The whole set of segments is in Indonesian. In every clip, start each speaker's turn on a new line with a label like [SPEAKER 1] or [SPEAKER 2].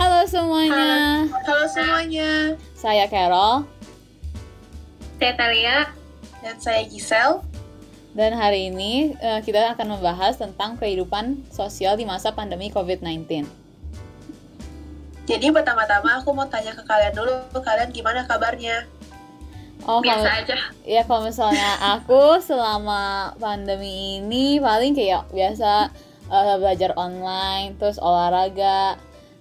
[SPEAKER 1] Halo semuanya.
[SPEAKER 2] Halo semuanya,
[SPEAKER 1] Saya Carol
[SPEAKER 3] Saya Talia.
[SPEAKER 2] dan saya Gisel.
[SPEAKER 1] dan hari ini eh, kita akan membahas tentang kehidupan sosial di masa pandemi COVID-19.
[SPEAKER 2] Jadi pertama-tama aku mau tanya ke kalian dulu, kalian gimana kabarnya?
[SPEAKER 1] Oh,
[SPEAKER 3] Biasa
[SPEAKER 1] kalau,
[SPEAKER 3] aja.
[SPEAKER 1] ya kalau misalnya aku selama pandemi ini paling kayak biasa eh, belajar online, terus olahraga,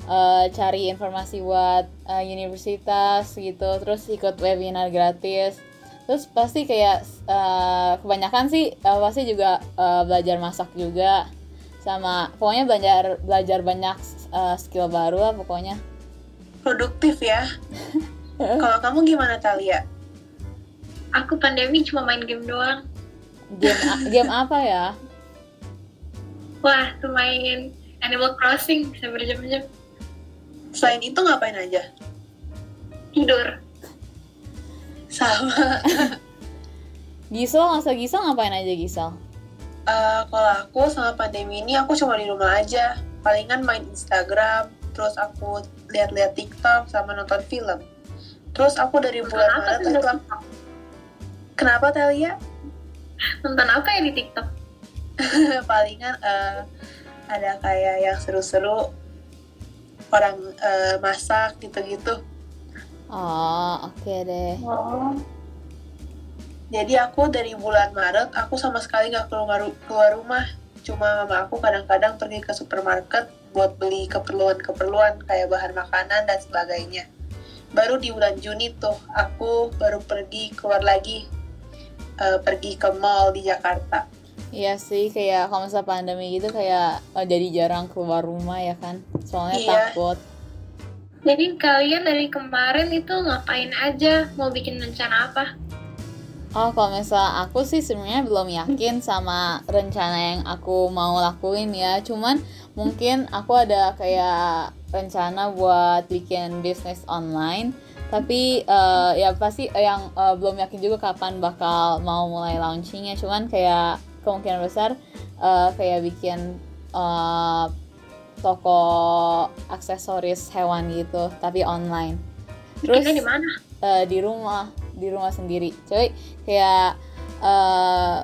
[SPEAKER 1] eh, cari informasi buat eh, universitas gitu, terus ikut webinar gratis. Terus pasti kayak eh, kebanyakan sih eh, pasti juga eh, belajar masak juga sama pokoknya belajar belajar banyak eh, skill baru lah pokoknya.
[SPEAKER 2] Produktif ya. Kalau kamu gimana Talia?
[SPEAKER 3] Aku pandemi cuma main game doang.
[SPEAKER 1] Game game apa ya?
[SPEAKER 3] Wah, tuh main Animal Crossing bisa berjam-jam.
[SPEAKER 2] Selain itu ngapain aja?
[SPEAKER 3] Tidur.
[SPEAKER 2] Sama.
[SPEAKER 1] Gisel, masa Gisel ngapain aja Gisel?
[SPEAKER 2] Eh, kalau aku sama pandemi ini aku cuma di rumah aja. Palingan main Instagram, terus aku lihat-lihat TikTok sama nonton film. Terus aku dari bulan
[SPEAKER 3] Nonton apa
[SPEAKER 2] Maret
[SPEAKER 3] TikTok?
[SPEAKER 2] kenapa Talia?
[SPEAKER 3] Nonton apa ya di TikTok?
[SPEAKER 2] Palingan eh, ada kayak yang seru-seru orang eh, masak gitu-gitu.
[SPEAKER 1] Oh, oke deh.
[SPEAKER 3] Oh.
[SPEAKER 2] Jadi aku dari bulan Maret aku sama sekali nggak keluar keluar rumah. Cuma mama aku kadang-kadang pergi ke supermarket buat beli keperluan-keperluan kayak bahan makanan dan sebagainya. Baru di bulan Juni tuh aku baru pergi keluar lagi eh, pergi ke mall di Jakarta.
[SPEAKER 1] Iya sih, kayak kalau masa pandemi gitu kayak eh, jadi jarang keluar rumah ya kan? Soalnya
[SPEAKER 2] Iya.
[SPEAKER 1] takut.
[SPEAKER 3] Jadi kalian dari kemarin itu ngapain aja? Mau bikin rencana apa?
[SPEAKER 1] Oh, kalau misalnya aku sih sebenarnya belum yakin sama rencana yang aku mau lakuin ya. Cuman mungkin aku ada kayak rencana buat bikin bisnis online. Tapi eh, ya pasti yang eh, belum yakin juga kapan bakal mau mulai launchingnya. Cuman kayak kemungkinan besar eh, kayak bikin eh, toko aksesoris hewan gitu, tapi online. Terus
[SPEAKER 3] di mana?
[SPEAKER 1] eh, di rumah di rumah sendiri cuy kayak eh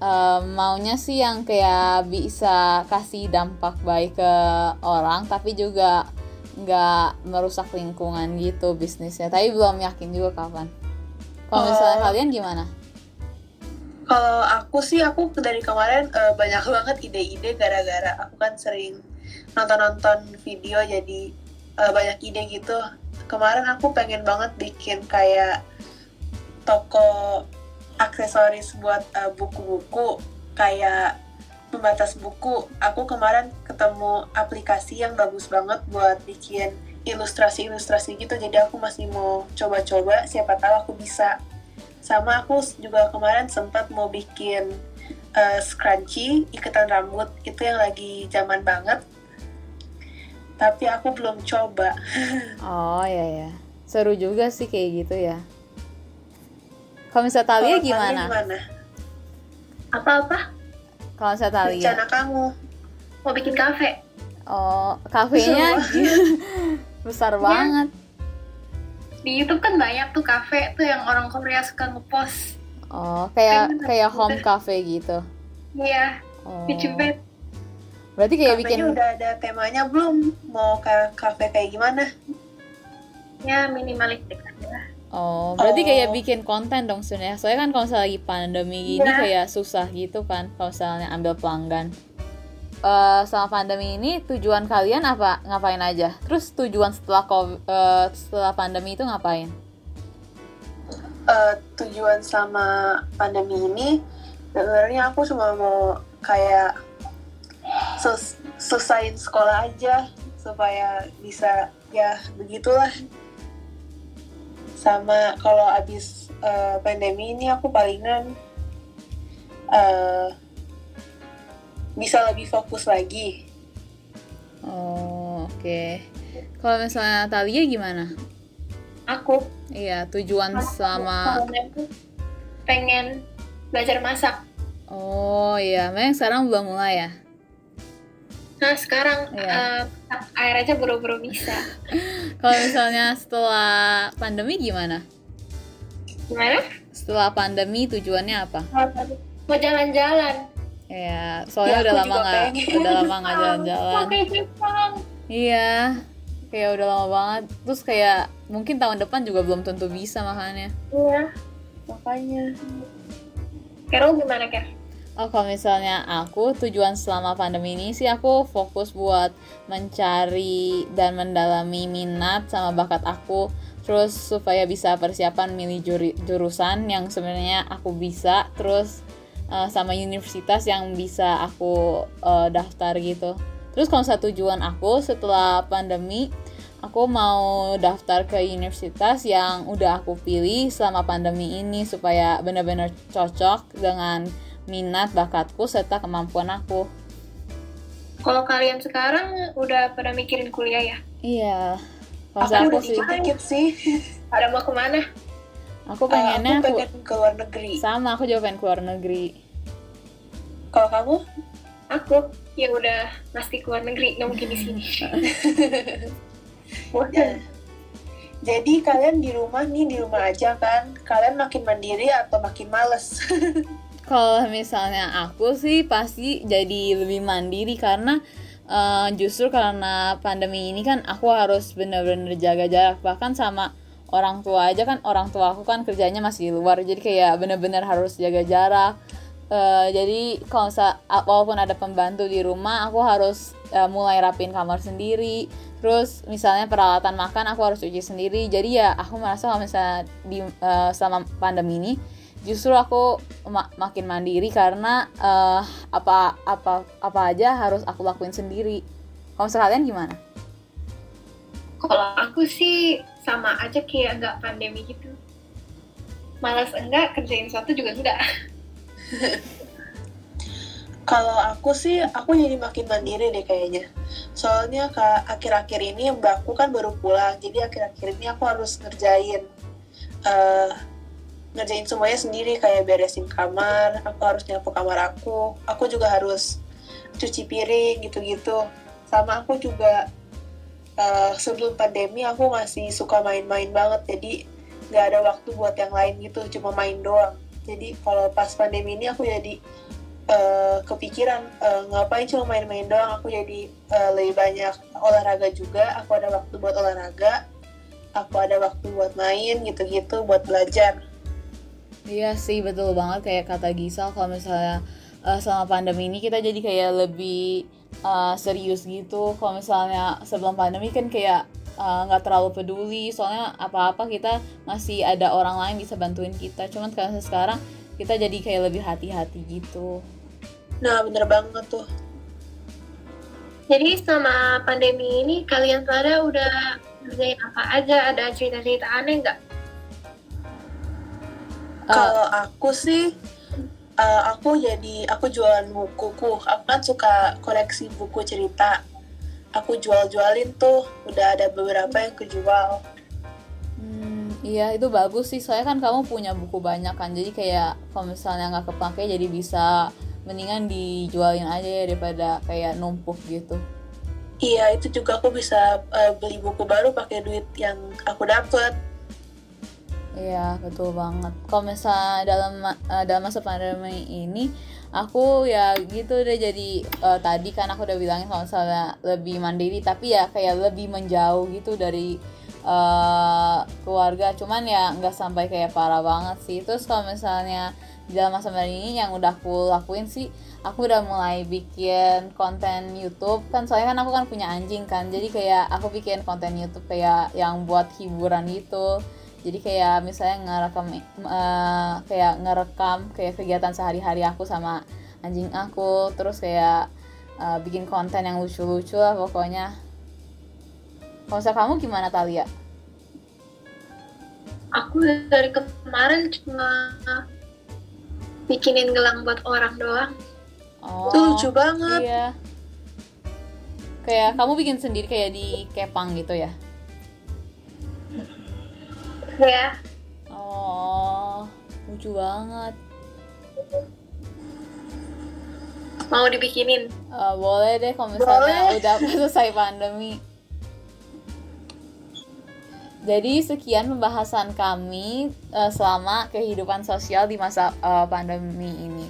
[SPEAKER 1] eh, maunya sih yang kayak bisa kasih dampak baik ke orang tapi juga nggak merusak lingkungan gitu bisnisnya tapi belum yakin juga kapan kalau misalnya kalian gimana
[SPEAKER 2] Kalau aku sih aku dari kemarin eh, banyak banget ide-ide gara-gara aku kan sering nonton-nonton video jadi eh, banyak ide gitu. Kemarin aku pengen banget bikin kayak toko aksesoris buat eh, buku-buku kayak pembatas buku. Aku kemarin ketemu aplikasi yang bagus banget buat bikin ilustrasi-ilustrasi gitu. Jadi aku masih mau coba-coba siapa tahu aku bisa sama aku juga kemarin sempat mau bikin uh, scrunchie iketan rambut itu yang lagi zaman banget tapi aku belum coba.
[SPEAKER 1] Oh ya ya seru juga sih kayak gitu ya. Kalau misalnya Talia
[SPEAKER 2] kalian
[SPEAKER 1] gimana?
[SPEAKER 2] gimana?
[SPEAKER 3] Apa-apa?
[SPEAKER 1] kalau misalnya Talia?
[SPEAKER 2] Rencana kamu.
[SPEAKER 3] Mau bikin kafe?
[SPEAKER 1] oh kafenya? Besar banget.
[SPEAKER 3] Di YouTube kan banyak tuh kafe tuh yang orang Korea suka ngepost.
[SPEAKER 1] oh kayak kayak home cafe gitu?
[SPEAKER 3] Iya,
[SPEAKER 1] oh. Berarti kayak bikin
[SPEAKER 2] udah ada temanya belum mau ke kafe kayak gimana
[SPEAKER 3] Ya minimalistik aja.
[SPEAKER 1] Oh, berarti
[SPEAKER 2] Oh.
[SPEAKER 1] kayak bikin konten dong sebenarnya. Soalnya kan kalau misalnya lagi pandemi gini
[SPEAKER 3] Iya.
[SPEAKER 1] kayak susah gitu kan kalau misalnya ambil pelanggan. Eh selama pandemi ini tujuan kalian apa? Ngapain aja? Terus tujuan setelah COVID, eh, setelah pandemi itu ngapain?
[SPEAKER 2] Eh, tujuan sama pandemi ini sebenarnya aku cuma mau kayak sel- selesain sekolah aja supaya bisa ya begitulah sama kalau abis eh, pandemi ini aku palingan eh, bisa lebih fokus lagi
[SPEAKER 1] Oh, oke. Kalau misalnya Talia gimana?
[SPEAKER 3] Aku
[SPEAKER 1] Iya, tujuan sama
[SPEAKER 3] awalnya tuh pengen belajar masak.
[SPEAKER 1] Oh iya, memang sekarang belum mulai ya.
[SPEAKER 3] Nah sekarang
[SPEAKER 1] Iya.
[SPEAKER 3] eh, air aja buru-buru bisa.
[SPEAKER 1] Kalau misalnya setelah pandemi gimana?
[SPEAKER 3] Gimana?
[SPEAKER 1] Setelah pandemi tujuannya apa?
[SPEAKER 3] Mau jalan-jalan.
[SPEAKER 1] Ya, soalnya
[SPEAKER 2] Ya,
[SPEAKER 1] udah lama
[SPEAKER 2] pengen.
[SPEAKER 1] udah lama nggak jalan-jalan. Iya, kayak udah lama banget. Terus kayak mungkin tahun depan juga belum tentu bisa makanya.
[SPEAKER 3] Iya.
[SPEAKER 2] makanya
[SPEAKER 3] Kero gimana Ker?
[SPEAKER 1] Oh, kalau misalnya aku tujuan selama pandemi ini sih aku fokus buat mencari dan mendalami minat sama bakat aku. Terus supaya bisa persiapan milih juri- jurusan yang sebenarnya aku bisa. Terus eh, sama universitas yang bisa aku eh, daftar gitu. Terus kalau misalnya tujuan aku setelah pandemi, aku mau daftar ke universitas yang udah aku pilih selama pandemi ini supaya benar-benar cocok dengan minat bakatku serta kemampuan aku.
[SPEAKER 3] Kalau kalian sekarang udah pada mikirin kuliah ya?
[SPEAKER 1] Iya. Kalau
[SPEAKER 2] aku
[SPEAKER 1] aku sih,
[SPEAKER 2] dikit-dikit sih
[SPEAKER 3] Ada mau ke
[SPEAKER 1] mana?
[SPEAKER 2] aku
[SPEAKER 1] pengennya
[SPEAKER 2] aku
[SPEAKER 1] aku,
[SPEAKER 2] pengen ke luar negeri
[SPEAKER 1] sama aku juga pengen keluar negeri.
[SPEAKER 2] kalau kamu
[SPEAKER 3] Aku ya udah pasti keluar negeri, nggak mungkin di sini.
[SPEAKER 2] Ya. Jadi kalian di rumah nih di rumah aja kan? Kalian makin mandiri atau makin males?
[SPEAKER 1] Kalau misalnya aku sih pasti jadi lebih mandiri karena eh, justru karena pandemi ini kan aku harus bener-bener jaga jarak. Bahkan sama orang tua aja kan orang tua aku kan kerjanya masih luar jadi kayak bener-bener harus jaga jarak. Eh, jadi kalau misal- walaupun ada pembantu di rumah aku harus eh, mulai rapin kamar sendiri. Terus misalnya peralatan makan aku harus cuci sendiri. Jadi ya aku merasa kalau misalnya di eh, selama pandemi ini justru aku ma- makin mandiri karena eh, apa apa apa aja harus aku lakuin sendiri kalau misalnya kalian gimana
[SPEAKER 3] Kalau aku sih sama aja kayak nggak pandemi gitu. Malas enggak, kerjain sesuatu juga enggak.
[SPEAKER 2] Kalau aku sih, aku jadi makin mandiri deh kayaknya. Soalnya ke akhir-akhir ini mbakku kan baru pulang, jadi akhir-akhir ini aku harus ngerjain eh, ngerjain semuanya sendiri kayak beresin kamar, aku harus nyapu kamar aku, aku juga harus cuci piring gitu-gitu. Sama aku juga eh, sebelum pandemi aku masih suka main-main banget, jadi nggak ada waktu buat yang lain gitu, cuma main doang. Jadi kalau pas pandemi ini aku jadi eh, kepikiran eh, ngapain cuma main-main doang aku jadi eh, lebih banyak olahraga juga aku ada waktu buat olahraga aku ada waktu buat main gitu-gitu buat belajar
[SPEAKER 1] Iya sih betul banget kayak kata Gisal kalau misalnya eh, selama pandemi ini kita jadi kayak lebih eh, serius gitu. Kalau misalnya sebelum pandemi kan kayak eh, nggak terlalu peduli soalnya apa-apa kita masih ada orang lain bisa bantuin kita. Cuman karena sekarang kita jadi kayak lebih hati-hati gitu.
[SPEAKER 2] nah bener banget tuh
[SPEAKER 3] Jadi selama pandemi ini kalian pada udah ngerjain apa aja? Ada cerita-cerita aneh nggak?
[SPEAKER 1] Eh,
[SPEAKER 2] kalau aku sih eh, aku jadi aku jualan bukuku aku kan suka koleksi buku cerita. Aku jual-jualin tuh udah ada beberapa yang kejual
[SPEAKER 1] Hmm, iya itu bagus sih. Soalnya kan kamu punya buku banyak kan. Jadi kayak kalau misalnya nggak kepake jadi bisa mendingan dijualin aja ya daripada kayak numpuk gitu.
[SPEAKER 2] iya itu juga aku bisa eh, beli buku baru pakai duit yang aku dapet
[SPEAKER 1] Iya betul banget. Kalau misalnya dalam eh, dalam masa pandemi ini aku ya gitu deh jadi eh, tadi kan aku udah bilangin kalau misalnya lebih mandiri tapi ya kayak lebih menjauh gitu dari eh, keluarga. Cuman ya nggak sampai kayak parah banget sih. Terus kalau misalnya dalam masa pandemi ini yang udah aku lakuin sih aku udah mulai bikin konten YouTube kan soalnya kan aku kan punya anjing kan jadi kayak aku bikin konten YouTube kayak yang buat hiburan gitu jadi kayak misalnya ngerekam eh, kayak ngerekam kayak kegiatan sehari-hari aku sama anjing aku terus kayak eh, bikin konten yang lucu-lucu lah pokoknya kalau misalnya kamu gimana Talia?
[SPEAKER 3] Aku dari kemarin cuma bikinin gelang buat orang doang.
[SPEAKER 1] Oh,
[SPEAKER 2] Itu lucu banget.
[SPEAKER 1] Iya. Kayak kamu bikin sendiri kayak di kepang gitu ya?
[SPEAKER 3] Ya,
[SPEAKER 1] Oh, lucu banget.
[SPEAKER 3] Mau dibikinin?
[SPEAKER 1] Uh, boleh deh kalau misalnya
[SPEAKER 2] Boleh.
[SPEAKER 1] udah selesai pandemi. Jadi sekian pembahasan kami uh, selama kehidupan sosial di masa uh, pandemi ini.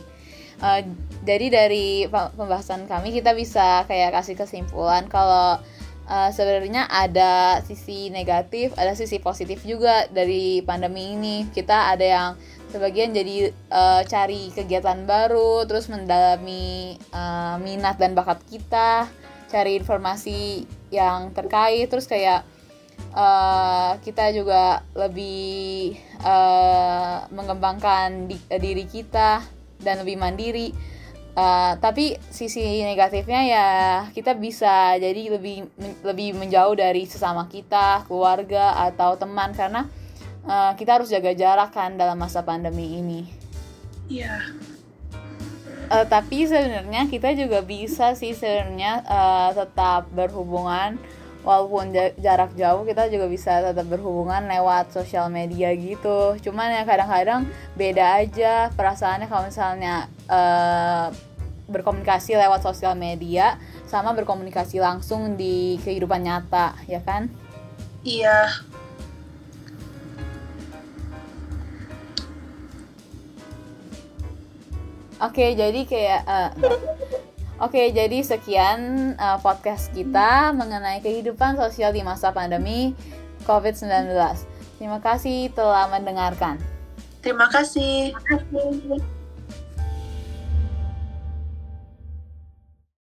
[SPEAKER 1] Uh, jadi dari pembahasan kami kita bisa kayak kasih kesimpulan kalau uh, sebenarnya ada sisi negatif, ada sisi positif juga dari pandemi ini. Kita ada yang sebagian jadi uh, cari kegiatan baru, terus mendalami uh, minat dan bakat kita, cari informasi yang terkait, terus kayak uh, kita juga lebih uh, mengembangkan di- diri kita dan lebih mandiri. Uh, tapi sisi negatifnya ya kita bisa jadi lebih men- lebih menjauh dari sesama kita, keluarga atau teman karena uh, kita harus jaga jarak kan dalam masa pandemi ini.
[SPEAKER 2] Iya.
[SPEAKER 1] Eh, tapi sebenarnya kita juga bisa sih sebenarnya eh, tetap berhubungan walaupun ja- jarak jauh kita juga bisa tetap berhubungan lewat sosial media gitu cuman ya kadang-kadang beda aja perasaannya kalau misalnya eh, berkomunikasi lewat sosial media sama berkomunikasi langsung di kehidupan nyata ya kan
[SPEAKER 2] Iya.
[SPEAKER 1] Oke, jadi kayak eh, Oke, jadi sekian eh, podcast kita mengenai kehidupan sosial di masa pandemi COVID-19. Terima kasih telah mendengarkan.
[SPEAKER 2] Terima kasih.
[SPEAKER 3] Terima kasih.